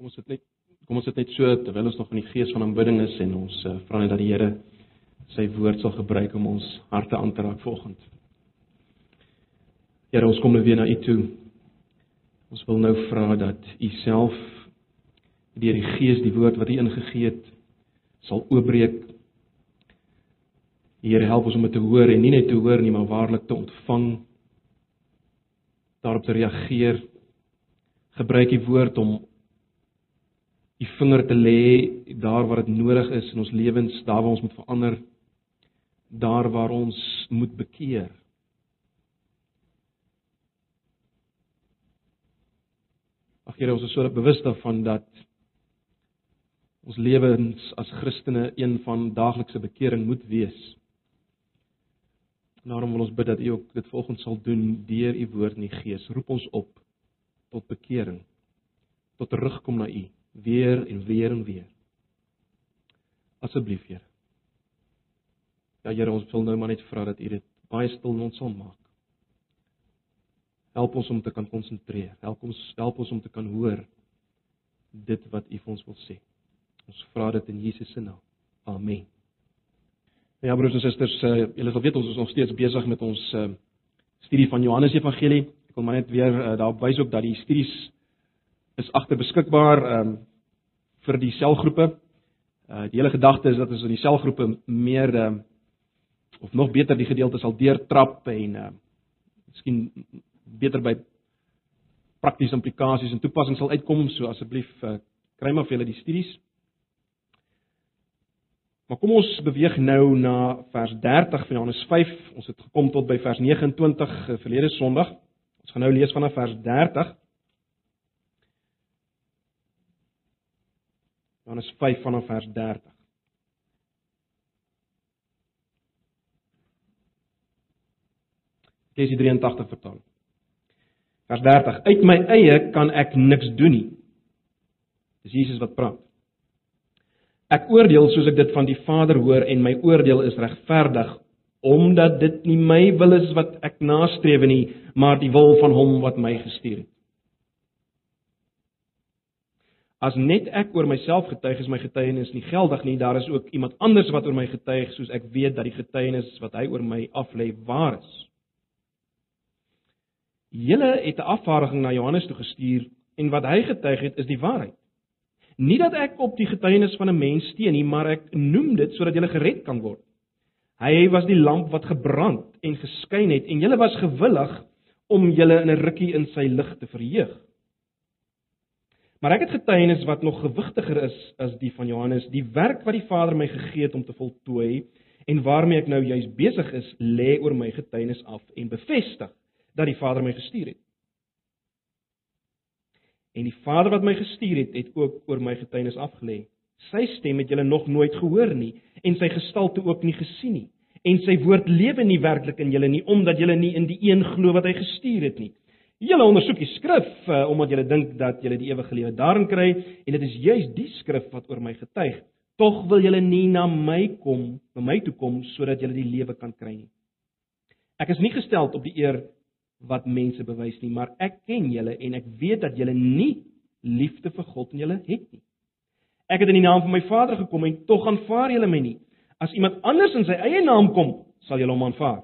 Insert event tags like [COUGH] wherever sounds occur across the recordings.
Kom ons sit net kom ons sit net so terwyl ons nog in die gees van aanbidding is en ons uh, vra net dat die Here sy woord sal gebruik om ons harte aan te raak vanoggend. Here, ons kom nou weer na U toe. Ons wil nou vra dat U self deur die Gees die woord wat U ingegee het sal oopbreek. Here, help ons om dit te hoor en nie net te hoor nie, maar waarlik te ontvang. Daarop te reageer. Gebruik U woord om die vinger te lê daar waar dit nodig is in ons lewens, daar waar ons moet verander, daar waar ons moet bekeer. Ag Here, ons is so bewus daarvan dat ons lewens as Christene een van daaglikse bekering moet wees. Daarom wil ons bid dat U ook dit volgens sal doen deur U woord en die Gees. Roep ons op tot bekering, tot terugkom na U weer en weer en weer. Asseblief, Here. Ja, Here, ons wil nou maar net vra dat U dit baie stil in ons sal maak. Help ons om te kan konsentreer. Help ons help ons om te kan hoor dit wat U vir ons wil sê. Ons vra dit in Jesus se naam. Amen. Ja, broers en susters, uh, julle sal weet ons is nog steeds besig met ons uh, studie van Johannes Evangelie. Ek wil maar net weer uh, daarop wys ook dat die studies is agter beskikbaar ehm um, vir die selgroepe. Uh die hele gedagte is dat ons in die selgroepe meer ehm um, of nog beter die gedeelte sal deurtrap en ehm uh, miskien beter by praktiese implikasies en toepassings sal uitkom. So asseblief uh, kry maar vir julle die studies. Maar kom ons beweeg nou na vers 30 van Johannes 5. Ons het gekom tot by vers 29 uh, verlede Sondag. Ons gaan nou lees vanaf vers 30. Johannes 5 vanaf vers 30. Lees die 83 vertaling. Vers 30: Uit my eie kan ek niks doen nie. Dis Jesus wat praat. Ek oordeel soos ek dit van die Vader hoor en my oordeel is regverdig omdat dit nie my wil is wat ek nastreef nie, maar die wil van hom wat my gestuur het. As net ek oor myself getuig is my getuienis nie geldig nie, daar is ook iemand anders wat oor my getuig soos ek weet dat die getuienis wat hy oor my aflê waar is. Julle het 'n afvaardiging na Johannes toe gestuur en wat hy getuig het is die waarheid. Nie dat ek op die getuienis van 'n mens steun nie, maar ek noem dit sodat julle gered kan word. Hy was die lamp wat gebrand en geskyn het en julle was gewillig om julle in 'n rukkie in sy lig te verheug. Maar ek het getuienis wat nog gewigtiger is as die van Johannes, die werk wat die Vader my gegee het om te voltooi en waarmee ek nou juis besig is, lê oor my getuienis af en bevestig dat die Vader my gestuur het. En die Vader wat my gestuur het, het ook oor my getuienis afgelê. Sy stem het julle nog nooit gehoor nie en sy gestalte ook nie gesien nie. En sy woord lewe nie werklik in julle nie omdat julle nie in die een glo wat hy gestuur het nie. Julle ondersoek die skrif uh, omdat julle dink dat julle die ewige lewe daarin kry en dit is juis die skrif wat oor my getuig. Tog wil julle nie na my kom, na my toe kom sodat julle die lewe kan kry nie. Ek is nie gestel op die eer wat mense bewys nie, maar ek ken julle en ek weet dat julle nie liefde vir God in julle het nie. Ek het in die naam van my Vader gekom en tog aanvaar julle my nie. As iemand anders in sy eie naam kom, sal julle hom aanvaar.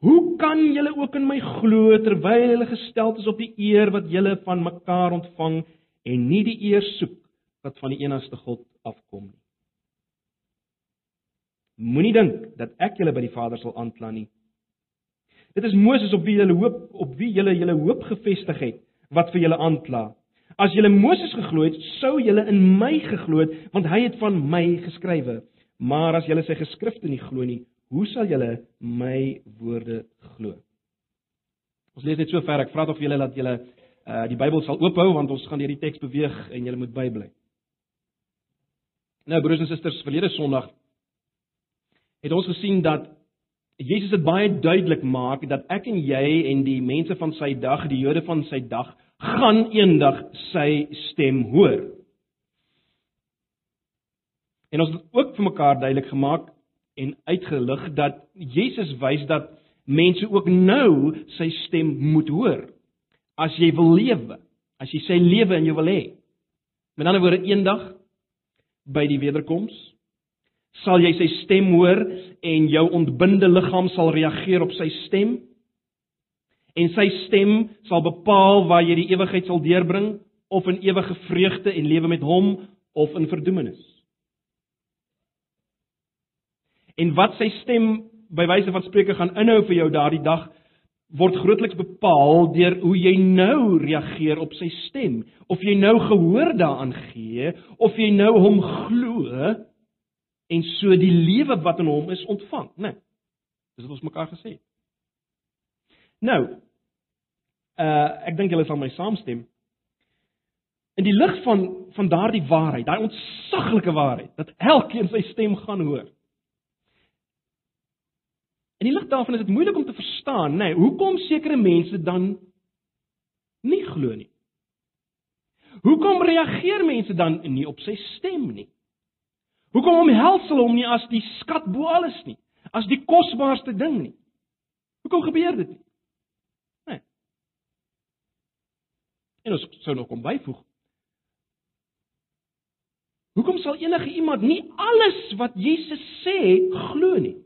Hoe kan julle ook in my glo terwyl julle gestel is op die eer wat julle van mekaar ontvang en nie die eer soek wat van die enigste God afkom nie? Moenie dink dat ek julle by die Vader sal aankla nie. Dit is Moses op wie julle hoop op wie julle julle hoop gefestig het wat vir julle aankla. As julle Moses geglo het, sou julle in my geglo het want hy het van my geskrywe. Maar as julle sy geskrifte nie glo nie, Hoe sal julle my woorde glo? Ons lees net so ver. Ek vra tog vir julle dat julle uh die Bybel sal oophou want ons gaan deur die teks beweeg en julle moet bybly. Nou broers en susters, verlede Sondag het ons gesien dat Jesus dit baie duidelik maak dat ek en jy en die mense van sy dag, die Jode van sy dag, gaan eendag sy stem hoor. En ons het ook vir mekaar duidelik gemaak en uitgelig dat Jesus wys dat mense ook nou sy stem moet hoor. As jy wil lewe, as jy sy lewe in jou wil hê. Met ander woorde eendag by die wederkoms sal jy sy stem hoor en jou ontbinde liggaam sal reageer op sy stem. En sy stem sal bepaal waar jy die ewigheid sal deurbring of in ewige vreugde en lewe met hom of in verdoemenis. En wat sy stem by wyse van spreuke gaan inhou vir jou daardie dag word grootliks bepaal deur hoe jy nou reageer op sy stem, of jy nou gehoor daaraan gee of jy nou hom glo en so die lewe wat in hom is ontvang, né? Nee, dis wat ons mekaar gesê het. Nou, uh ek dink julle sal my saamstem. In die lig van van daardie waarheid, daai ontsaglike waarheid dat elkeen sy stem gaan hoor. In die lig daarvan is dit moeilik om te verstaan, nê, nee, hoekom sekere mense dan nie glo nie. Hoekom reageer mense dan nie op sy stem nie? Hoekom omhels hulle hom nie as die skat bo alles nie, as die kosbaarste ding nie? Hoekom gebeur dit nie? Nee. En ons sou nog kom byvoeg. Hoekom sal enige iemand nie alles wat Jesus sê glo nie?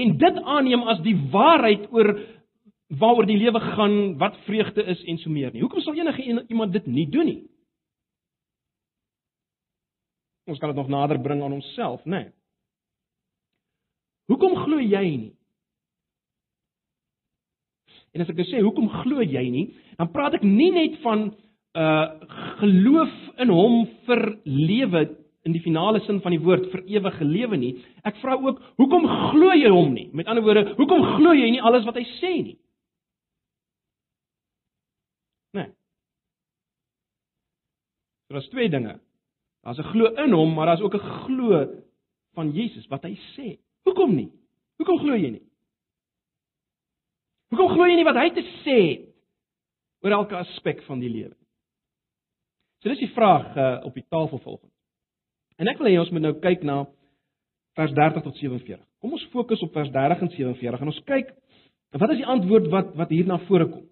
En dit aanneem as die waarheid oor waaroor die lewe gaan, wat vreugde is en so meer nie. Hoekom sal enige iemand dit nie doen nie? Ons kan dit nog nader bring aan onsself, né? Nee. Hoekom glo jy nie? En as ek nou sê hoekom glo jy nie, dan praat ek nie net van uh geloof in hom vir lewe in die finale sin van die woord vir ewige lewe nie. Ek vra ook, hoekom glo jy hom nie? Met ander woorde, hoekom glo jy nie alles wat hy sê nie? Nee. Daar's twee dinge. Daar's 'n glo in hom, maar daar's ook 'n glo van Jesus wat hy sê. Hoekom nie? Hoekom glo jy nie? Hoekom glo jy nie wat hy te sê het oor elke aspek van die lewe? So dis die vraag uh, op die tafel volgens. En ek wil hê ons moet nou kyk na vers 30 tot 47. Kom ons fokus op vers 30 en 47 en ons kyk wat is die antwoord wat wat hier na vore kom?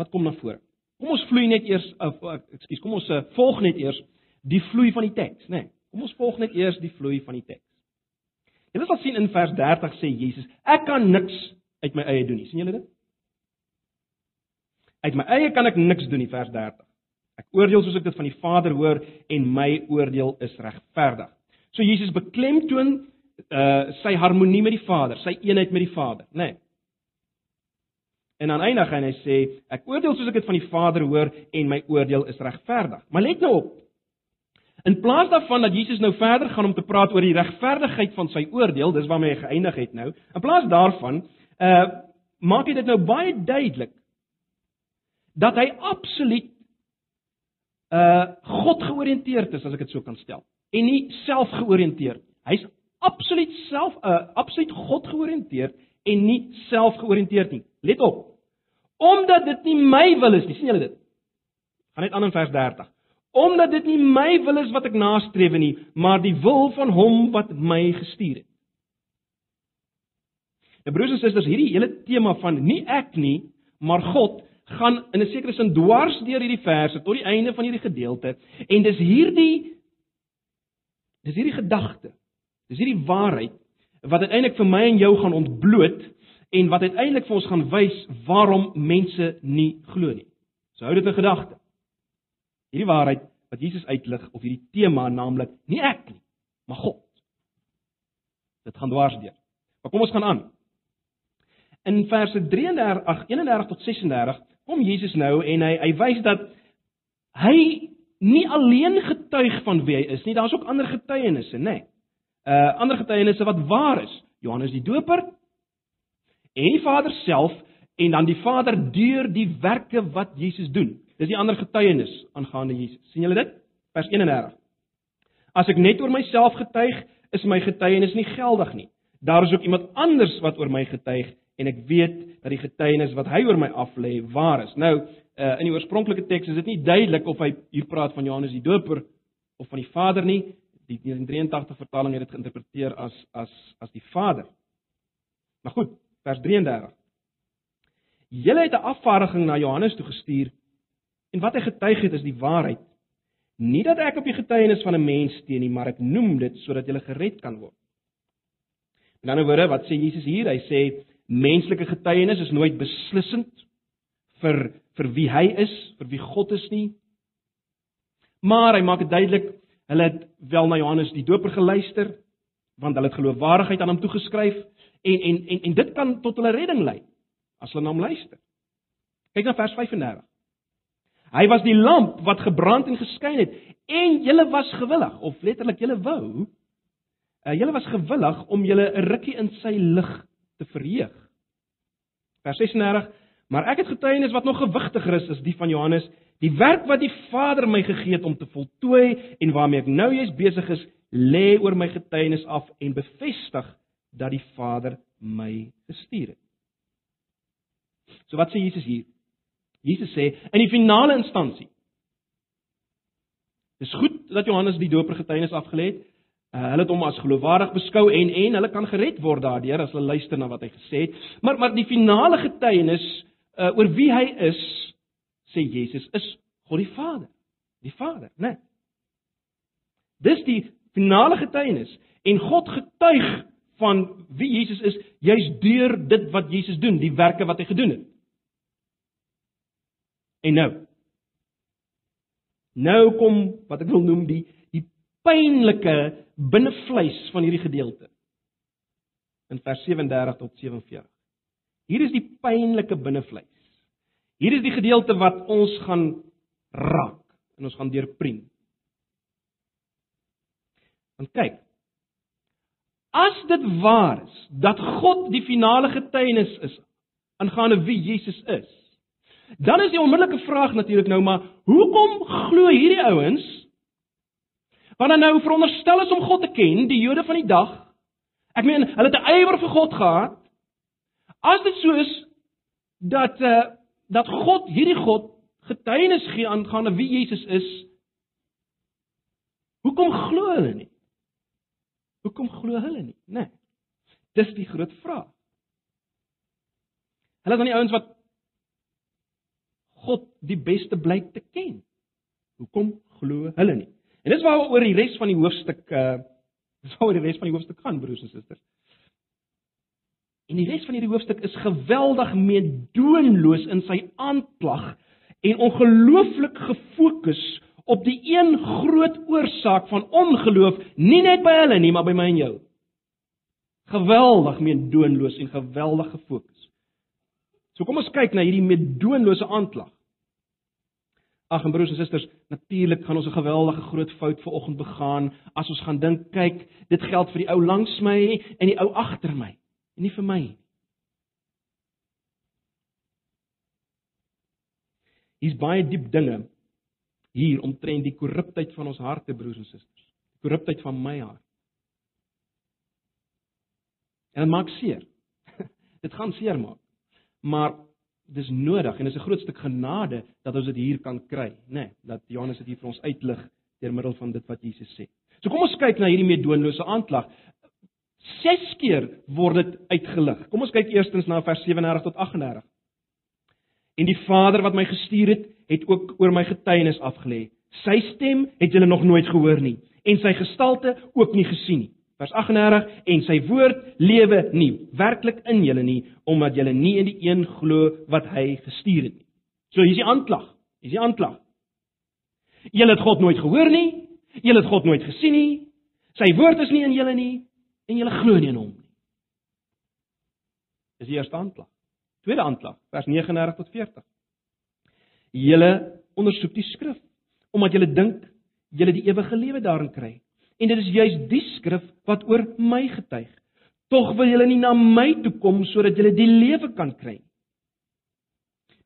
Wat kom na vore? Kom ons vloei net eers of ekskuus, kom ons uh, volg net eers die vloei van die teks, nê? Nee, kom ons volg net eers die vloei van die teks. Julle sal sien in vers 30 sê Jesus, ek kan niks uit my eie doen nie. sien julle dit? Uit my eie kan ek niks doen nie vers 30. Ek oordeel soos ek dit van die Vader hoor en my oordeel is regverdig. So Jesus beklemtoon uh sy harmonie met die Vader, sy eenheid met die Vader, né? Nee. En dan eindig hy en hy sê ek oordeel soos ek dit van die Vader hoor en my oordeel is regverdig. Maar let nou op. In plaas daarvan dat Jesus nou verder gaan om te praat oor die regverdigheid van sy oordeel, dis waarmee hy geëindig het nou. In plaas daarvan uh maak hy dit nou baie duidelik dat hy absoluut uh God georiënteerd is as ek dit so kan stel en nie self georiënteerd. Hy's absoluut self uh absoluut God georiënteerd en nie self georiënteerd nie. Let op. Omdat dit nie my wil is nie, sien julle dit? Gaan net aan in vers 30. Omdat dit nie my wil is wat ek nastreef nie, maar die wil van hom wat my gestuur het. Nou broers en susters, hierdie hele tema van nie ek nie, maar God gaan in 'n sekere sin dwars deur hierdie verse tot die einde van hierdie gedeelte. En dis hierdie dis hierdie gedagte dis hierdie waarheid wat uiteindelik vir my en jou gaan ontbloot en wat uiteindelik vir ons gaan wys waarom mense nie glo nie. So hou dit in gedagte. Hierdie waarheid wat Jesus uitlig of hierdie tema naamlik nie ek nie maar God. Dit gaan dwars deur. Maar kom ons gaan aan. In verse 33 ag 31 tot 36 kom Jesus nou en hy hy wys dat hy nie alleen getuig van wie hy is nie, daar's ook ander getuienisse, nê. Nee. Uh ander getuienisse wat waar is. Johannes die Doper en die Vader self en dan die Vader deur die werke wat Jesus doen. Dis die ander getuienis aangaande Jesus. sien julle dit? Vers 31. As ek net oor myself getuig, is my getuienis nie geldig nie. Daar is ook iemand anders wat oor my getuig en ek weet dat die getuienis wat hy oor my aflê waar is. Nou, uh, in die oorspronklike teks is dit nie duidelik of hy hier praat van Johannes die Doper of van die Vader nie. Die 1983 vertaling het dit geïnterpreteer as as as die Vader. Maar goed, vers 33. Julle het 'n afvaardiging na Johannes toe gestuur en wat hy getuig het is die waarheid Nie dat ek op die getuienis van 'n mens steun nie, maar ek noem dit sodat jy gered kan word. In ander woorde, wat sê Jesus hier? Hy sê menslike getuienis is nooit beslissend vir vir wie hy is, vir wie God is nie. Maar hy maak dit duidelik, hulle het wel na Johannes die Doper geluister, want hulle het geloofwaardigheid aan hom toegeskryf en en en en dit kan tot hulle redding lei as hulle na hom luister. Kyk na vers 35. Hy was die lamp wat gebrand en geskyn het en julle was gewillig of letterlik julle wou uh, julle was gewillig om julle 'n rukkie in sy lig te verheug. Vers 36 Maar ek het getuienis wat nog gewigtiger is as die van Johannes, die werk wat die Vader my gegee het om te voltooi en waarmee ek nou juis besig is, lê oor my getuienis af en bevestig dat die Vader my gestuur het. So wat sê Jesus hier? Jesus sê in die finale instansie. Dis goed dat Johannes die doper getuienis afgelê het. Uh, hulle het hom as geloofwaardig beskou en en hulle kan gered word daardeur as hulle luister na wat hy gesê het. Maar maar die finale getuienis uh, oor wie hy is, sê Jesus, is God die Vader. Die Vader, né? Nee. Dis die finale getuienis en God getuig van wie Jesus is juis deur dit wat Jesus doen, die werke wat hy gedoen het. En nou. Nou kom wat ek wil noem die pynlike binnevleis van hierdie gedeelte. In vers 37 tot 47. Hier is die pynlike binnevleis. Hier is die gedeelte wat ons gaan raak en ons gaan deurpriem. Want kyk. As dit waar is dat God die finale getuienis is aangaande wie Jesus is, Dan is die onmiddellike vraag natuurlik nou maar, hoekom glo hierdie ouens wat dan nou veronderstel is om God te ken, die Jode van die dag? Ek meen, hulle het 'n ywer vir God gehad. As dit so is dat uh dat God hierdie God getuienis gee aangaande wie Jesus is, hoekom glo hulle nie? Hoekom glo hulle nie? Nee. Dis die groot vraag. Hulle is dan die ouens wat God die beste blyk te ken. Hoekom glo hulle nie? En dis waaroor die res van die hoofstuk uh dis waaroor die res van die hoofstuk gaan, broers en susters. En die res van hierdie hoofstuk is geweldig meedoenloos in sy aanklag en ongelooflik gefokus op die een groot oorsaak van ongeloof, nie net by hulle nie, maar by my en jou. Geweldig meedoenloos en geweldig gefokus. So kom ons kyk na hierdie medoonlose aanklag. Ag en broers en susters, natuurlik gaan ons 'n geweldige groot fout vanoggend begaan as ons gaan dink, kyk, dit geld vir die ou langs my en die ou agter my, en nie vir my nie. Hier's baie diep dinge hier omtrent die korruptheid van ons harte, broers en susters. Die korruptheid van my hart. En dit maak seer. [LAUGHS] dit gaan seer maak maar dis nodig en dis 'n groot stuk genade dat ons dit hier kan kry, nê, nee, dat Johannes dit hier vir ons uitlig deur middel van dit wat Jesus sê. So kom ons kyk na hierdie meedoenlose aanklag. Ses keer word dit uitgelig. Kom ons kyk eerstens na vers 37 tot 38. En die Vader wat my gestuur het, het ook oor my getuienis afgelê. Sy stem het julle nog nooit gehoor nie en sy gestalte ook nie gesien nie. Vers 38 en sy woord lewe nie werklik in julle nie omdat julle nie in die een glo wat hy gestuur het nie. So hier's die aanklag. Hier's die aanklag. Julle het God nooit gehoor nie. Julle het God nooit gesien nie. Sy woord is nie in julle nie en julle glo nie in hom nie. Dis die eerste aanklag. Tweede aanklag, vers 39 tot 40. Julle ondersoek die skrif omdat julle dink julle die ewige lewe daarin kry. En dit is juis die skrif wat oor my getuig. Tog wil julle nie na my toe kom sodat julle die lewe kan kry nie.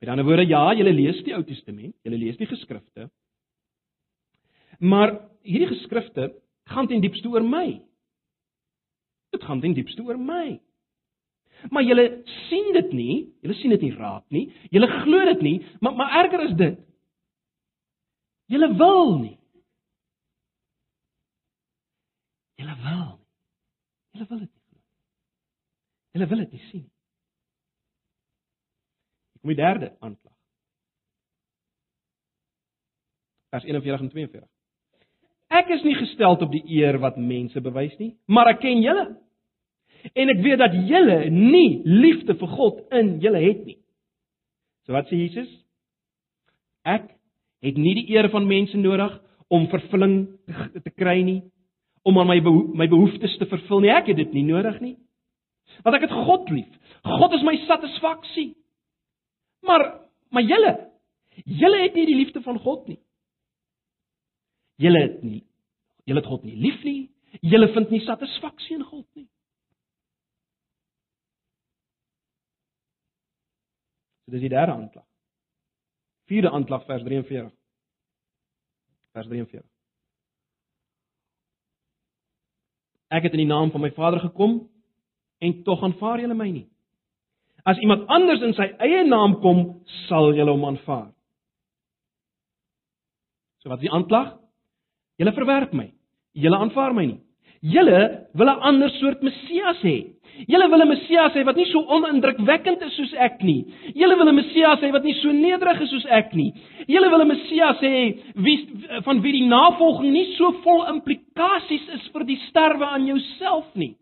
Met ander woorde, ja, julle lees die Ou Testament, julle lees die geskrifte. Maar hierdie geskrifte gaan ten diepste oor my. Dit gaan ten diepste oor my. Maar julle sien dit nie, julle sien dit nie raak nie. Julle glo dit nie, maar maar erger is dit. Julle wil nie. Julle wil. Julle wil dit nie glo. Julle wil dit nie sien. Kom die derde aanklag. Vers 41 en 42. Ek is nie gestel op die eer wat mense bewys nie, maar ek ken julle. En ek weet dat julle nie liefde vir God in julle het nie. So wat sê Jesus? Ek het nie die eer van mense nodig om vervulling te, te kry nie, om aan my beho my behoeftes te vervul nie. Ek het dit nie nodig nie. Want ek het God lief. God is my satisfaksie. Maar maar julle, julle het nie die liefde van God nie. Julle het nie julle het God nie lief nie. Julle vind nie satisfaksie in God nie. So dis die derde aanklag. Vierde aanklag vers 43. Vers 43. Ek het in die naam van my Vader gekom en tog aanvaar julle my nie. As iemand anders in sy eie naam kom, sal julle hom aanvaar. So wat is die aanklag? Julle verwerp my. Julle aanvaar my nie. Julle wil 'n ander soort Messias hê. Julle wil 'n Messias hê wat nie so onindrukwekkend is soos ek nie. Julle wil 'n Messias hê wat nie so nederig is soos ek nie. Julle wil 'n Messias hê wie van wie die navolging nie so vol implikasies is vir die sterwe aan jouself nie.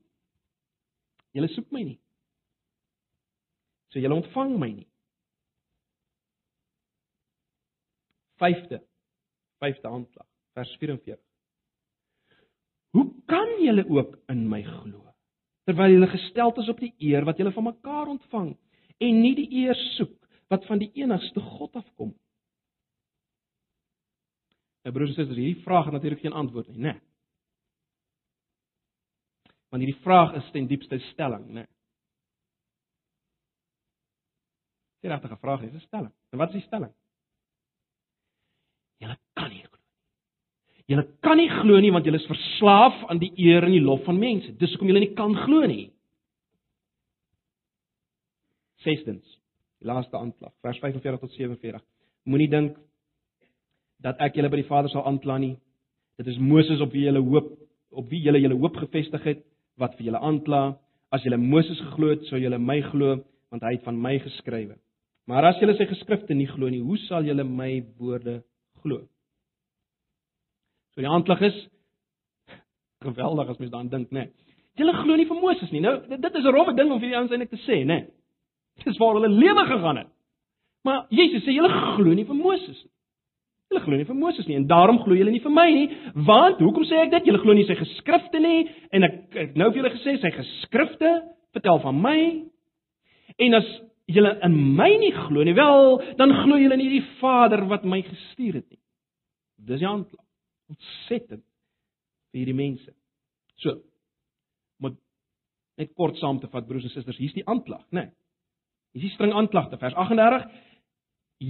Julle soek my nie. So julle ontvang my nie. Vyfde. Vyfde aanklag, vers 44. Hoe kan julle ook in my glo terwyl julle gestel is op die eer wat julle van mekaar ontvang en nie die eer soek wat van die enigste God afkom? My broers en susters, hierdie vraag het natuurlik geen antwoord nie, né? Want hierdie vraag is ten diepste stelling, né? Dit is 'n vraag, dis 'n stelling. En wat is die stelling? Julle kan nie glo nie. Julle kan nie glo nie want julle is verslaaf aan die eer en die lof van mense. Dis hoekom julle nie kan glo nie. Sestens, laaste aanklag, vers 45 tot 47. Moenie dink dat ek julle by die Vader sal aankla nie. Dit is Moses op wie julle hoop, op wie julle julle hoop gefestig het wat vir julle aankla. As julle Moses geglo het, sou julle my glo want hy het van my geskrywe. Maar as julle sy geskrifte nie glo nie, hoe sal julle my woorde glo? So die aanklag is [LAUGHS] geweldig as mens daaraan dink, né? Nee. Julle glo nie vir Moses nie. Nou dit is 'n rowwe ding om vir die ouens eintlik te sê, né? Nee. Dis waar hulle lewe gegaan het. Maar Jesus sê julle glo nie vir Moses nie. Julle glo nie vir Moses nie en daarom glo julle nie vir my nie, want hoekom sê ek dit? Julle glo nie sy geskrifte nie en ek, ek nou vir julle gesê sy geskrifte vertel van my. En as julle in my nie glo nie, wel, dan glo julle nie die Vader wat my gestuur het nie. Dis die aanklag. Ontsettend vir hierdie mense. So, moet net kort saam te vat broers en susters, hier's die aanklag, né? Nee. Hier's die string aanklagte, vers 38.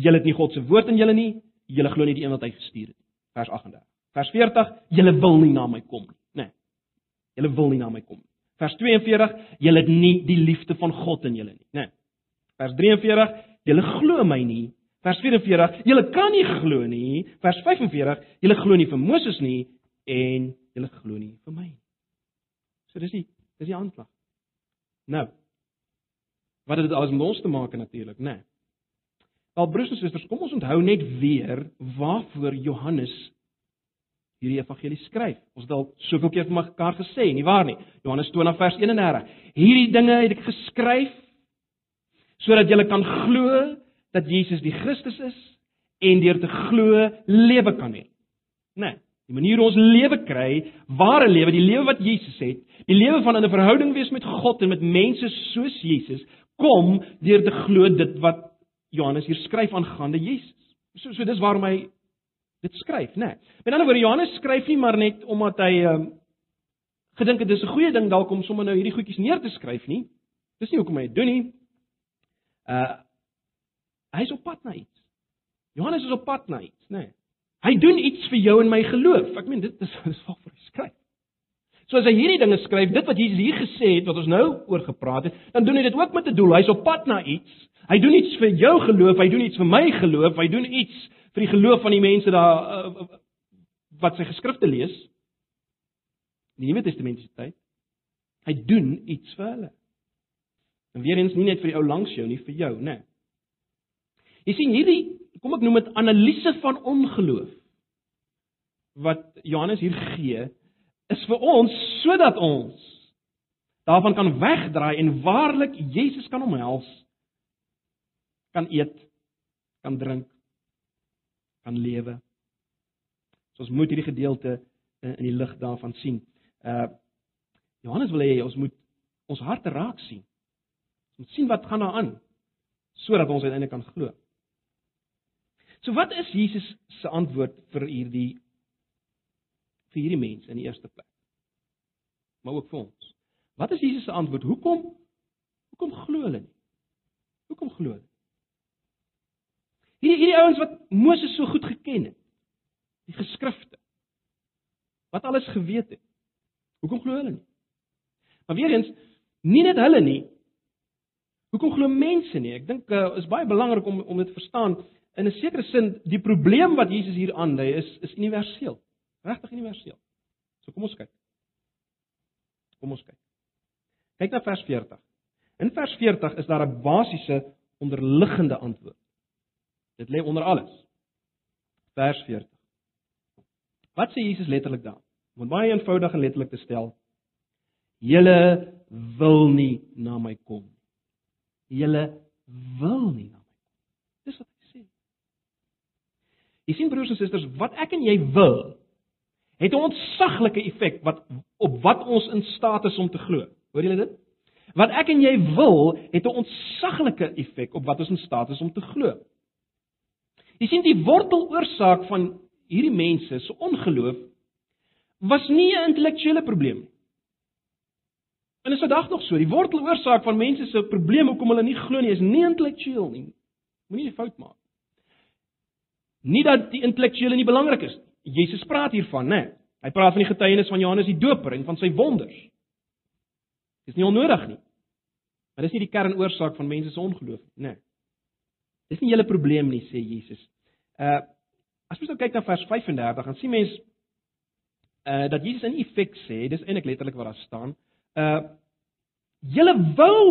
Julle het nie God se woord in julle nie, julle glo nie die een wat hy gestuur het nie. Vers 38. Vers 40, julle wil nie na my kom nie, né? Nee. Julle wil nie na my kom nie. Vers 42, julle het nie die liefde van God in julle nie, né? Nee. Vers 43, julle glo my nie. Vers 44, julle kan nie glo nie. Vers 45, julle glo nie vir Moses nie en julle glo nie vir my nie. So dis die dis die aanklag. Nou. Wat het dit alles met ons te maak natuurlik, né? Nee. Wel broers en susters, kom ons onthou net weer waarvoor Johannes hierdie evangelie skryf. Ons het al soveel keer vir mekaar gesê, nie waar nie? Johannes 20 vers 31. Hierdie dinge het ek geskryf sodat julle kan glo dat Jesus die Christus is en deur te glo lewe kan hê. Né? Nee, die manier hoe ons lewe kry, ware lewe, die lewe wat Jesus het, die lewe van 'n verhouding wees met God en met mense soos Jesus, kom deur te glo dit wat Johannes hier skryf aangaande Jesus. So so dis waarom hy dit skryf, né? Nee. Met ander woorde Johannes skryf nie maar net omdat hy um, gedink het dis 'n goeie ding dalk om sommer nou hierdie goedjies neer te skryf nie. Dis nie hoekom hy dit doen nie. Uh hy's op pad na iets. Johannes is op pad na iets, né? Nee. Hy doen iets vir jou en my geloof. Ek meen dit is [LAUGHS] dis wat hy skryf. So as hy hierdie dinge skryf, dit wat Jesus hier gesê het wat ons nou oor gepraat het, dan doen hy dit ook met 'n doel. Hy's op pad na iets. Hy doen iets vir jou geloof, hy doen iets vir my geloof, hy doen iets vir die geloof van die mense daar uh, wat sy geskrifte lees. Die Nuwe Testamentiese tyd. Hy doen iets vir hulle. En weer eens nie net vir die ou langs jou nie, vir jou, né? Nee. Jy sien hierdie, kom ek noem dit analise van ongeloof. wat Johannes hier gee is vir ons sodat ons daarvan kan wegdraai en waarlik Jesus kan omhels, kan eet, kan drink, kan lewe. So ons moet hierdie gedeelte in die lig daarvan sien. Uh Johannes wil hê ons moet ons harte raak sien. Ons moet sien wat gaan daar aan sodat ons uiteindelik kan glo. So wat is Jesus se antwoord vir hierdie vir hierdie mense in die eerste plek? Maar ook vir ons. Wat is Jesus se antwoord? Hoekom hoekom glo hulle nie? Hoekom glo hulle? Hierdie hierdie ouens wat Moses so goed geken het. Die geskrifte. Wat alles geweet het. Hoekom glo hulle nie? Maar weer eens, nie net hulle nie. Hoekom glo mense nie? Ek dink uh, is baie belangrik om om dit te verstaan. In 'n sekere sin, die probleem wat Jesus hier aandui is is universeel. Regtig universeel. So kom ons kyk. Kom ons kyk. Kyk na vers 40. In vers 40 is daar 'n basiese onderliggende antwoord. Dit lê onder alles. Vers 40. Wat sê Jesus letterlik daar? Om baie eenvoudig en letterlik te stel, Julle wil nie na my kom nie. Julle wil nie na my kom. Dis wat hy sê. Jy sien broers en susters, wat ek en jy wil, het 'n ontsaglike effek wat op wat ons in staat is om te glo. Hoor julle dit? Wat ek en jy wil, het 'n ontsaglike effek op wat ons in staat is om te glo. Jy sien die worteloorsaak van hierdie mense se ongeloof was nie 'n intellektuele probleem nie. En is vandag nog so. Die worteloorsaak van mense se probleme hoekom hulle nie glo nie is nie intellektueel nie. Moenie 'n fout maak. Nie dat die intellektuele nie belangrik is nie. Jesus praat hiervan, né? Hy praat van die getuienis van Johannes die Doper en van sy wonders. Dis nie onnodig nie. Maar dis nie die kernoorsaak van mense se ongeloof nie, né? Dis nie julle probleem nie, sê Jesus. Uh as jy nou kyk na vers 35, dan sien mens uh dat Jesus in effek sê, dis eintlik letterlik wat daar staan, uh julle wou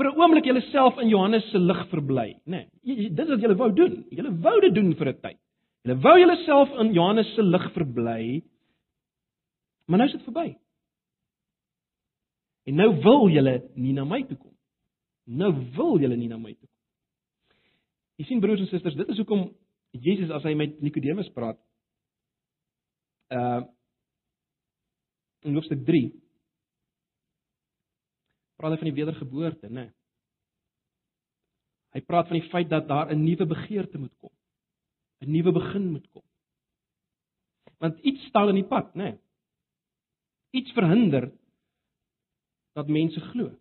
vir 'n oomblik julleself in Johannes se lig verbly, nê. Nee, dit is wat julle wou doen. Julle wou dit doen vir 'n tyd. Julle wou julleself in Johannes se lig verbly. Maar nou is dit verby. En nou wil julle nie na my toe kom. Nou wil julle nie na my toe kom. Jy sien broers en susters, dit is hoekom Jesus as hy met Nikodemus praat, uh in hoofstuk 3 praat hy van die wedergeboorte, né? Nee. Hy praat van die feit dat daar 'n nuwe begeerte moet kom. 'n Nuwe begin moet kom. Want iets staan in die pad, né? Nee. Iets verhinder dat mense glo.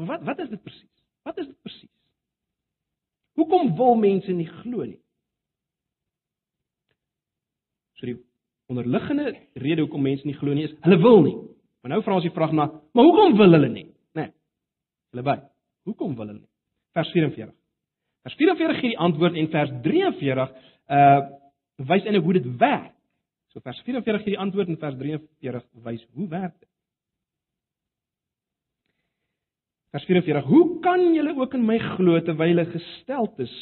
Maar wat wat is dit presies? Wat is dit presies? Hoekom wil mense nie glo nie? So die onderliggende rede hoekom mense nie glo nie is hulle wil nie. Maar nou vra ons die vraag na, maar hoekom wil hulle nie? Né? Nee. Hulle by. Hoekom wil hulle nie? Vers 44. Vers 44 gee die antwoord en vers 43 uh wys eintlik hoe dit werk. So vers 44 gee die antwoord en vers 43 wys hoe werk dit. Vers 44: Hoe kan julle ook in my glo terwyl julle gestel is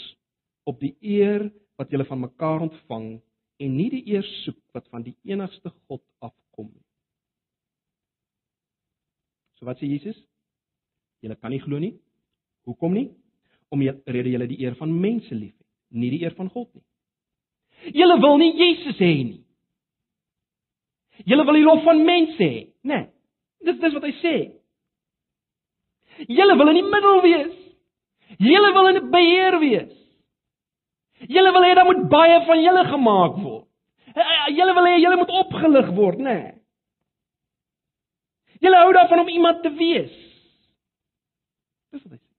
op die eer wat julle van mekaar ontvang en nie die eer soek wat van die enigste God afkom nie. So wat sê Jesus? Julle kan nie glo nie. Hoekom nie? Omdat julle die eer van mense liefhet, nie die eer van God nie. Julle wil nie Jesus hê nie. Julle wil die lof van mense hê, né? Nee, dis dis wat hy sê. Julle wil in die middel wees. Julle wil in beheer wees. Julle wil hê daar moet baie van julle gemaak word. Julle wil hê julle moet opgelig word, né? Nee. Julle hou daarvan om iemand te wees. Dis wat hy sê.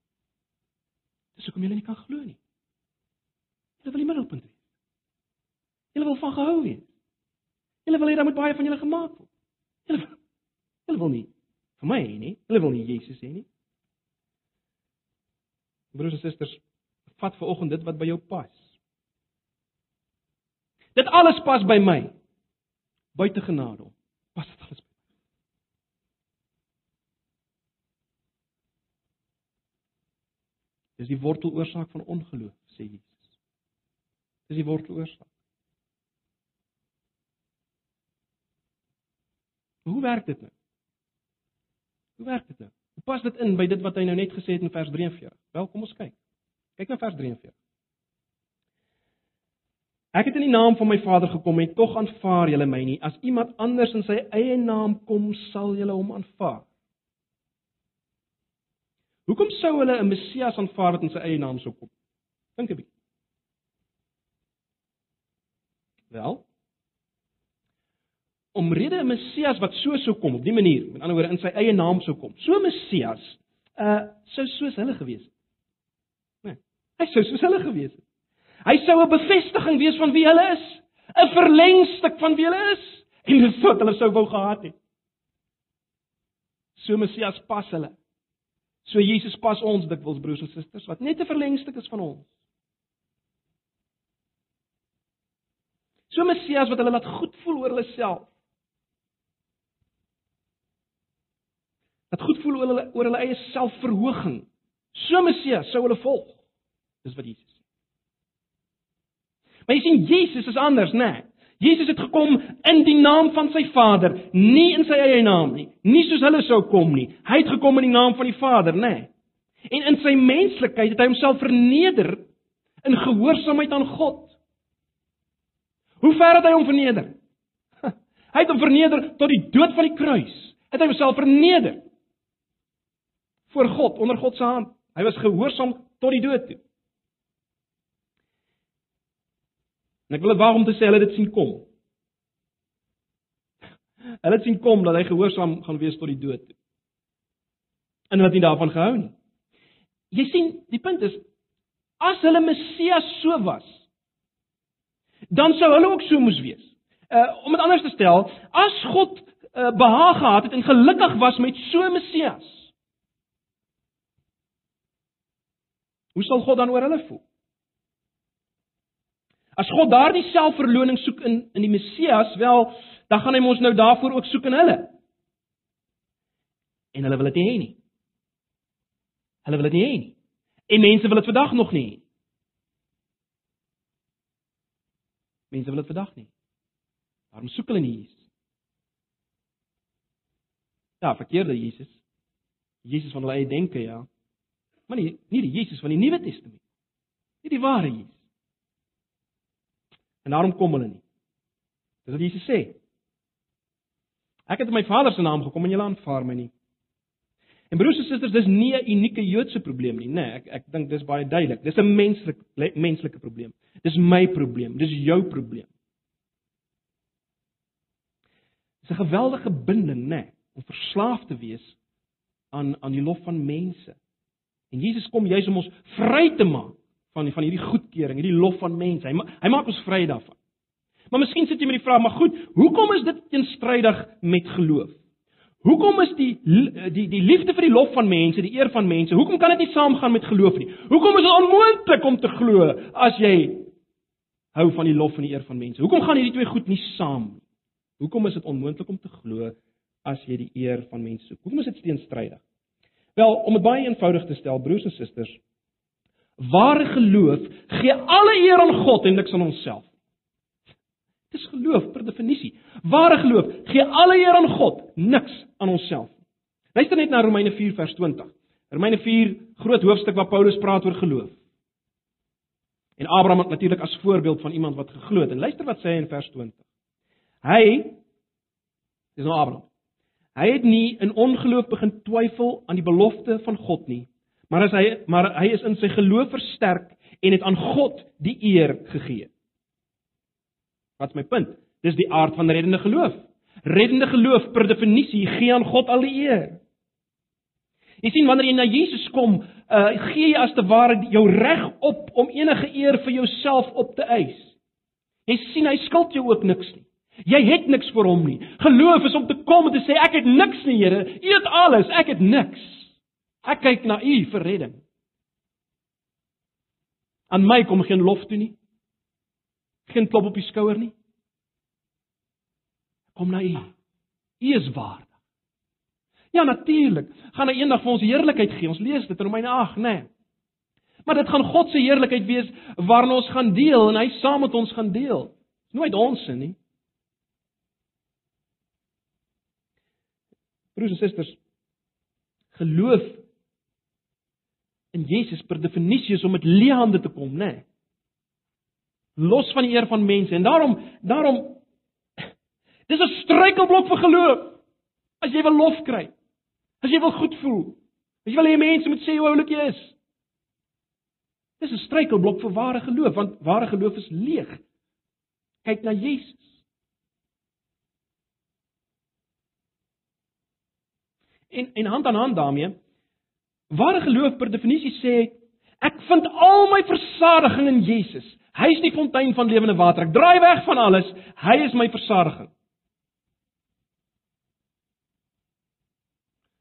Dis hoekom julle nie kan glo nie. Julle wil die middelpunt wees. Julle wil van gehou wees. Julle wil hê daar moet baie van julle gemaak word. Julle wil nie vir my hê nie. Julle wil nie Jesus hê nie. Broers en susters, vat ver oggend dit wat by jou pas. Dit alles pas by my. Buite genade om. Pas dit alles by. Dis die worteloorsaak van ongeloof, sê Jesus. Dis die worteloorsaak. Hoe werk dit nou? Hoe werk dit nou? Hoe pas dit in by dit wat hy nou net gesê het in vers 43? Wel, kom ons kyk. Kyk na vers 43. Ek het in die naam van my Vader gekom en tog aanvaar julle my nie. As iemand anders in sy eie naam kom, sal julle hom aanvaar. Hoekom sou hulle 'n Messias aanvaar wat in sy eie naam sou kom? Dink 'n bietjie. Wel, omrede 'n Messias wat so sou kom op die manier, met ander woorde in sy eie naam sou kom. So Messias uh sou soos hulle gewees het. Nee, hy sou soos hulle gewees het. Hy sou 'n bevestiging wees van wie hulle is, 'n verlengstuk van wie hulle is en dis wat hulle sou wou gehad het. So Messias pas hulle. So Jesus pas ons dikwels broers en susters wat net 'n verlengstuk is van ons. So Messias wat hulle laat goed voel oor hulle self. Dat goed voel oor hulle oor hulle eie selfverhoging. So Messias sou hulle volg. Dis wat Jesus sê. Maar jy sien Jesus is anders, né? Nee. Jesus het gekom in die naam van sy Vader, nie in sy eie naam nie, nie soos hulle sou kom nie. Hy het gekom in die naam van die Vader, né? Nee. En in sy menslikheid het hy homself verneder in gehoorsaamheid aan God. Hoe ver het hy hom verneder? Hy het hom verneder tot die dood van die kruis. Het hy homself verneder voor God onder God se hand. Hy was gehoorsaam tot die dood toe. En ek wil dit waarom te sê hulle dit sien kom. Hulle het sien kom dat hy gehoorsaam gaan wees tot die dood toe. En hulle het nie daarvan gehou nie. Jy sien, die punt is as hulle Messias so was, dan sou hulle ook so moes wees. Uh om dit anders te stel, as God uh, behaag gehad het en gelukkig was met so 'n Messias, hoe sal God dan oor hulle voel? As God daardie selfverloning soek in in die Messias, wel, dan gaan hy mos nou daarvoor ook soek in hulle. En hulle wil dit nie hê nie. Hulle wil dit nie hê nie. En mense wil dit vandag nog nie hê. Mense wil dit vandag nie. Waarom soek hulle nie Jesus? Ja, verkeerde Jesus. Jesus van hulle eie denke, ja. Maar nie nie die Jesus van die Nuwe Testament. Nie die ware Jesus. En daarom kom hulle nie. Dis wat Jesus sê. Ek het in my Vader se naam gekom en julle aanvaar my nie. En broers en susters, dis nie 'n unieke Joodse probleem nie, nê. Nee, ek ek dink dis baie duidelik. Dis 'n menslike menslike probleem. Dis my probleem, dis jou probleem. Dis 'n geweldige binding, nê, nee, om verslaaf te wees aan aan die lof van mense. En Jesus kom juis om ons vry te maak van van hierdie goedkeuring, hierdie lof van mense. Hy hy maak ons vry daarvan. Maar miskien sit jy met die vraag, maar goed, hoekom is dit teenstrydig met geloof? Hoekom is die die die liefde vir die lof van mense, die eer van mense, hoekom kan dit nie saamgaan met geloof nie? Hoekom is dit onmoontlik om te glo as jy hou van die lof en die eer van mense? Hoekom gaan hierdie twee goed nie saam nie? Hoekom is dit onmoontlik om te glo as jy die eer van mense soek? Hoekom is dit teenstrydig? Wel, om dit baie eenvoudig te stel, broers en susters, ware geloof gee alle eer aan God en niks aan onsself. Dis geloof per definisie. Ware geloof gee alle eer aan God, niks aan onsself. Luister net na Romeine 4 vers 20. Romeine 4 groot hoofstuk waar Paulus praat oor geloof. En Abraham natuurlik as voorbeeld van iemand wat geglo het. En luister wat sê hy in vers 20. Hy dis nou Abraham. Hy het nie in ongeloof begin twyfel aan die belofte van God nie, maar as hy maar hy is in sy geloof versterk en het aan God die eer gegee. Wat is my punt? Dis die aard van reddende geloof. Reddende geloof per definisie gee aan God al die eer. Jy sien wanneer jy na Jesus kom, uh gee jy as te ware jou reg op om enige eer vir jouself op te eis. Jy sien hy skuld jou ook niks nie. Jy het niks vir hom nie. Geloof is om te kom en te sê ek het niks nie, Here. U het alles, ek het niks. Ek kyk na U vir redding. Aan my kom geen lof toe nie. Geen klop op die skouer nie. Kom na U. U is waardig. Ja natuurlik, gaan hy eendag vir ons heerlikheid gee. Ons lees dit in Romeine 8, né? Nee. Maar dit gaan God se heerlikheid wees waarin ons gaan deel en hy saam met ons gaan deel. Nooit ons se nie. Broers en susters, geloof in Jesus per definisie is om met leë hande te kom, né? Nee. Los van die eer van mense en daarom daarom dis 'n struikelblok vir geloof. As jy wil lof kry, as jy wil goed voel, as jy wil hê mense moet sê hoe oulik jy is. Dis 'n struikelblok vir ware geloof, want ware geloof is leeg. Kyk na Jesus. En en hand aan hand daarmee, ware geloof per definisie sê ek vind al my versadiging in Jesus. Hy is die fontein van lewende water. Ek draai weg van alles. Hy is my versadiging.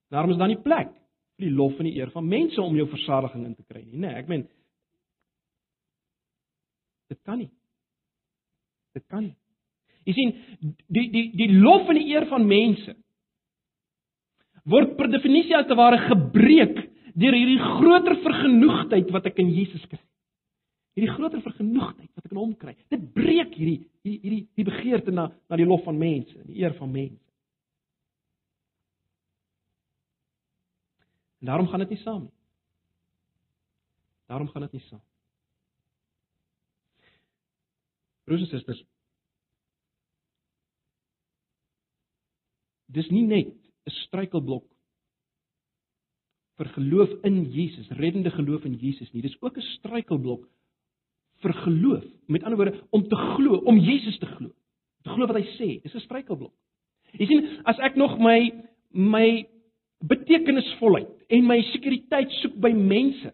Daarom is dan nie plek vir die lof en die eer van mense om jou versadiging in te kry nie. Nee, ek meen dit kan nie. Dit kan nie. Jy sien, die die die lof en die eer van mense word per definisie as te ware gebreek deur hierdie groter vergenoegdheid wat ek in Jesus kry. Hierdie groter vergenoegdheid wat ek in hom kry. Dit breek hierdie hierdie hierdie die begeerte na na die lof van mense, die eer van mense. En daarom gaan dit nie saam nie. Daarom gaan dit nie saam. Broers en susters. Dis nie net 'n struikelblok vir geloof in Jesus, reddende geloof in Jesus nie. Dis ook 'n struikelblok vir geloof. Met ander woorde, om te glo, om Jesus te glo. Te glo wat hy sê, dis 'n struikelblok. Jy sien, as ek nog my my betekenisvolheid en my sekuriteit soek by mense,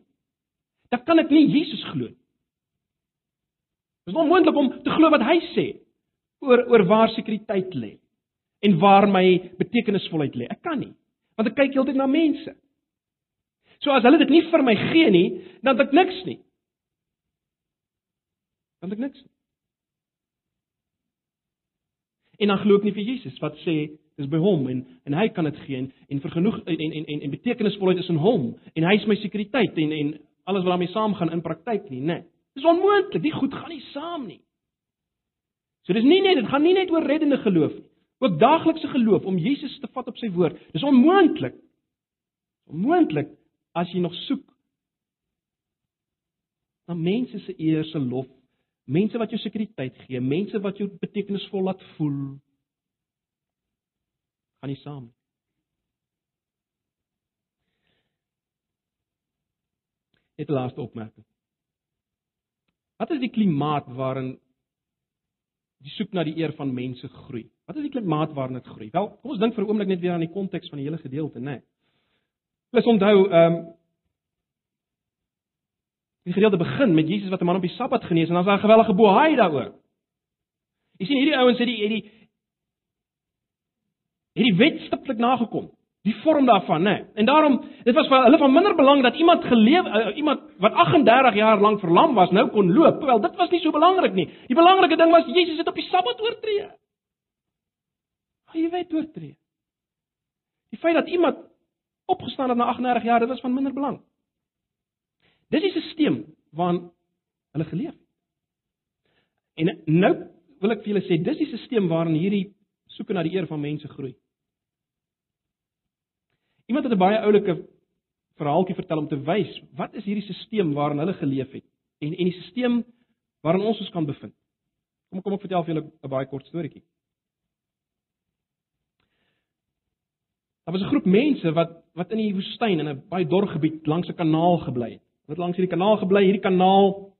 dan kan ek nie Jesus glo nie. Dit is onmoontlik om te glo wat hy sê oor oor waar sekuriteit lê en waar my betekenisvolheid lê. Ek kan nie, want ek kyk heeltyd na mense. So as hulle dit nie vir my gee nie, dan het ek niks nie. Dan het ek niks. Nie. En dan glo ek nie vir Jesus wat sê dis by hom en en hy kan dit gee en en vergenoeg en en en, en betekenisvolheid is in hom en hy is my sekuriteit en en alles wat daarmee saamgaan in praktyk nie, né? Nee. Dis onmoontlik. Die goed gaan nie saam nie. So dis nie net dit gaan nie net oor reddende geloof nie. Ook daaglikse geloof om Jesus te vat op sy woord. Dis onmoontlik. Onmoontlik as jy nog soek na mense se eer se lof, mense wat jou sekuriteit gee, mense wat jou betekenisvol laat voel. Gaan nie saam. Net 'n laaste opmerking. Wat is die klimaat waarin die soek na die eer van mense groei? Wat is die klimaat waarin dit groei? Wel, kom ons dink vir 'n oomblik net weer aan die konteks van die hele gedeelte, né? Nee. Ons onthou, ehm um, die gedeelte begin met Jesus wat 'n man op die Sabbat genees en dan is daar 'n gewellige bohaai daaroor. Jy sien hierdie ouens het die het die hierdie wet stiptelik nagekom die vorm daarvan, né? Nee. En daarom, dit was vir hulle van minder belang dat iemand geleef uh, iemand wat 38 jaar lank verlam was, nou kon loop. Wel, dit was nie so belangrik nie. Die belangrike ding was Jesus het op die Sabbat oortree. Hy jy weet oortree. Die feit dat iemand opgestaan het na 38 jaar, dit was van minder belang. Dis die stelsel waarin hulle geleef het. En nou wil ek vir julle sê, dis die stelsel waarin hierdie soeke na die eer van mense groei. Iemand het 'n baie oulike verhaaltjie vertel om te wys wat is hierdie stelsel waarin hulle geleef het en en die stelsel waarin ons ons kan bevind. Kom kom ek vertel vir julle 'n baie kort storieetjie. Daar was 'n groep mense wat wat in die woestyn in 'n baie dor gebied langs 'n kanaal gebly het. Wat langs hierdie kanaal gebly, hierdie kanaal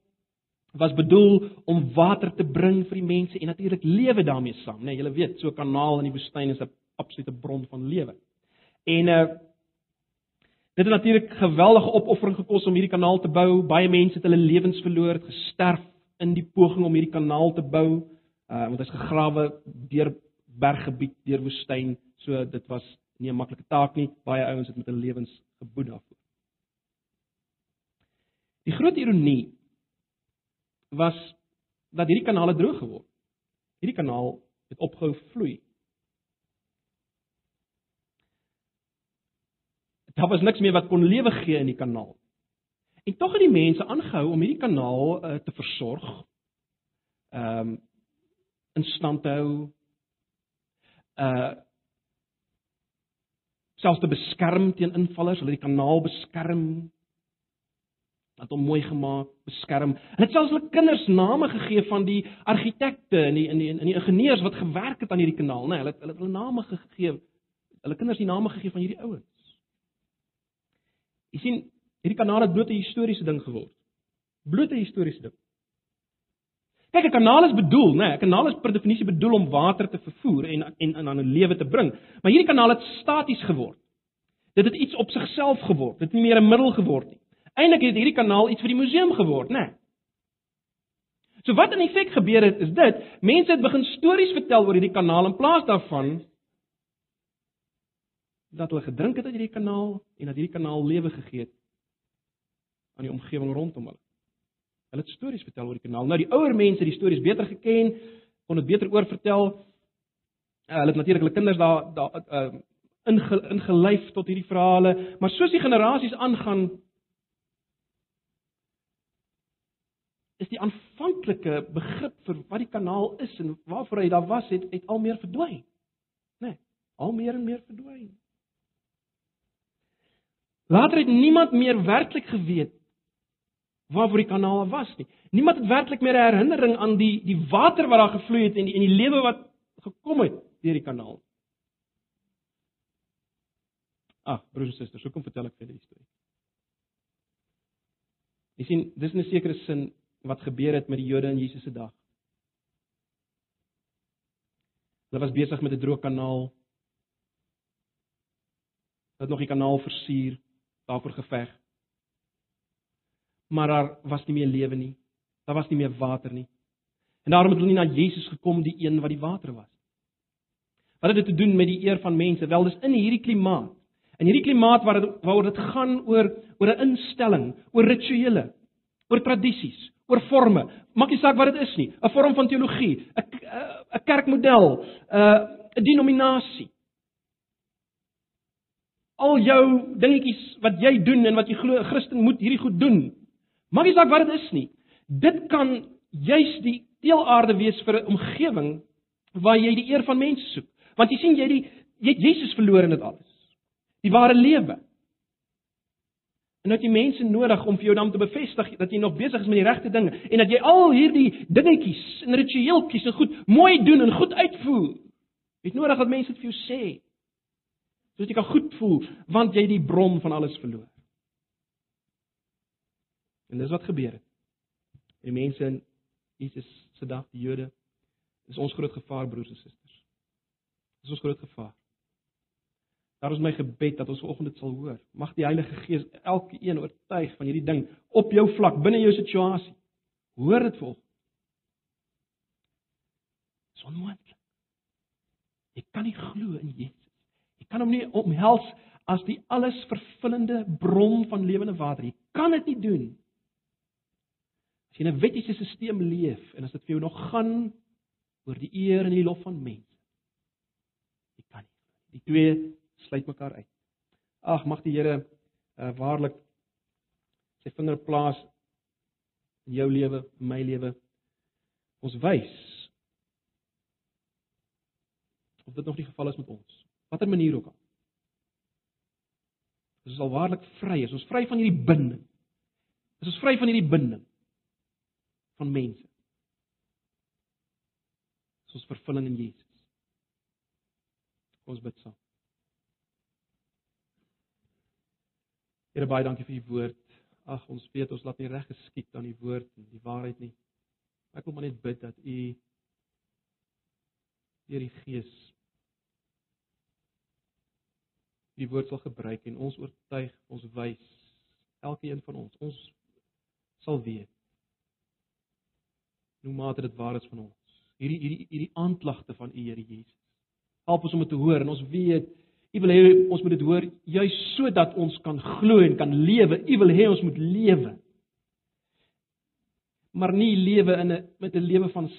was bedoel om water te bring vir die mense en natuurlik lewe daarmee saam, né? Nee, Julle weet, so 'n kanaal in die woestyn is 'n absolute bron van lewe. En uh dit het natuurlik geweldige opoffering gekos om hierdie kanaal te bou. Baie mense het hulle lewens verloor, het gesterf in die poging om hierdie kanaal te bou. Uh want is gegrawe deur berggebied, deur woestyn, so dit was nie 'n maklike taak nie. Baie ouens het met hulle lewens geboet daarvoor. Die groot ironie was dat hierdie kanaal het droog geword. Hierdie kanaal het opgehou vloei. Daar was niks meer wat kon lewe gee in die kanaal. En tog het die mense aangehou om hierdie kanaal uh, te versorg. Ehm um, in stand te hou. Uh selfs te beskerm teen invallers, hulle die kanaal beskerm. Dat hom mooi gemaak, beskerm. Hulle het selfs hulle kinders name gegee van die argitekte en die in die in die ingenieurs wat gewerk het aan hierdie kanaal, né? Nee, hulle het hulle het hulle name gegee. Hulle kinders die name gegee van hierdie ouens. Jy sien, hierdie kanaal het bloot 'n historiese ding geword. Bloot 'n historiese ding. Kyk, 'n kanaal is bedoel, né? Nee, 'n Kanaal is per definisie bedoel om water te vervoer en en en aan 'n lewe te bring. Maar hierdie kanaal het staties geword. Dit het iets op sigself geword. Dit het nie meer 'n middel geword nie. Eindelik het hierdie kanaal iets vir die museum geword, né? Nee. So wat in effek gebeur het is dit, mense het begin stories vertel oor hierdie kanaal in plaas daarvan dat hulle gedrink het uit hierdie kanaal en dat hierdie kanaal lewe gegee het aan die omgewing rondom hulle. Hulle het stories vertel oor die kanaal. Nou die ouer mense het die stories beter geken, kon dit beter oorvertel. Uh, hulle het natuurlik hulle kinders daar daar uh, inge, ingelyf tot hierdie verhale, maar soos die generasies aangaan is die aanvanklike begrip vir wat die kanaal is en waarvoor hy daar was het, het al meer verdwyn. Né? Nee, al meer en meer verdwyn. Later het niemand meer werklik geweet waarvoor die kanaal was nie. Niemand het werklik meer 'n herinnering aan die die water wat daar gevloei het en die en die lewe wat gekom het deur die kanaal. Ag, broers en susters, hoekom vertel ek vir die storie? Jy sien, dis 'n sekere sin wat gebeur het met die Jode in Jesus se dag. Hulle was besig met 'n droë kanaal. Hulle het nog die kanaal versier, daarvoor geveg maar daar was nie meer lewe nie. Daar was nie meer water nie. En daarom het hulle nie na Jesus gekom, die een wat die water was. Wat het dit te doen met die eer van mense? Wel, dis in hierdie klimaat. In hierdie klimaat waar dit waaroor dit gaan oor oor 'n instelling, oor rituele, oor tradisies, oor forme. Maak nie saak wat dit is nie. 'n Vorm van teologie, 'n 'n kerkmodel, 'n 'n denominasie. Al jou dingetjies wat jy doen en wat jy glo 'n Christen moet hierdie goed doen. Maak nie saak wat dit is nie. Dit kan juis die teelaarde wees vir 'n omgewing waar jy die eer van mense soek. Want jy sien jy die jy het Jesus verloor in dit alles. Die ware lewe. En dat jy mense nodig om vir jou dan te bevestig dat jy nog besig is met die regte dinge en dat jy al hierdie dingetjies en ritueeltjies en goed mooi doen en goed uitvoer. Jy het nodig dat mense dit vir jou sê. Sodat jy kan goed voel want jy die bron van alles verloor. En dis wat gebeur het. Die mense in Jesus se dag, die Jode, is ons groot gevaar broers en susters. Dis ons groot gevaar. Daar is my gebed dat ons vanoggend dit sal hoor. Mag die Heilige Gees elkeen oortuig van hierdie ding op jou vlak, binne jou situasie. Hoor dit volg. Dis onmoontlik. Jy kan nie glo in Jesus. Jy kan hom nie omhels as die alles vervullende bron van lewende water. Jy kan dit nie doen. As jy in 'n wettiese stelsel leef en as dit vir jou nog gaan oor die eer en die lof van mense. Jy kan nie. Die twee sluit mekaar uit. Ag, mag die Here uh, waarlik sy vinger plaas in jou lewe, in my lewe. Ons wys of dit nog die geval is met ons. Watter manier ook al. Ons is al waarlik vry. Ons is vry van hierdie binding. Ons is vry van hierdie binding van mense. Soos vervulling in Jesus. Ons bid saam. Here baie dankie vir u woord. Ag ons weet ons laat nie reg geskied aan die woord en die waarheid nie. Ek wil maar net bid dat u deur die Gees die woord sal gebruik en ons oortuig, ons wys elkeen van ons. Ons sal weet hoe mate dit waar is van ons. Hierdie hierdie hierdie aanklagte van U Here Jesus. Help ons om dit te hoor en ons weet U wil hê ons moet dit hoor juis sodat ons kan glo en kan lewe. U wil hê ons moet lewe. Maar nie lewe in 'n met 'n lewe van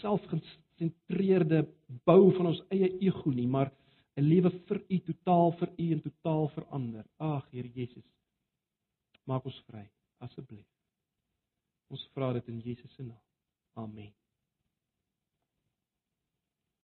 selfgesentreerde bou van ons eie ego nie, maar 'n lewe vir U, totaal vir U en totaal verander. Ag Here Jesus. Maak ons vry asseblief. Ons vra dit in Jesus se naam. Amen.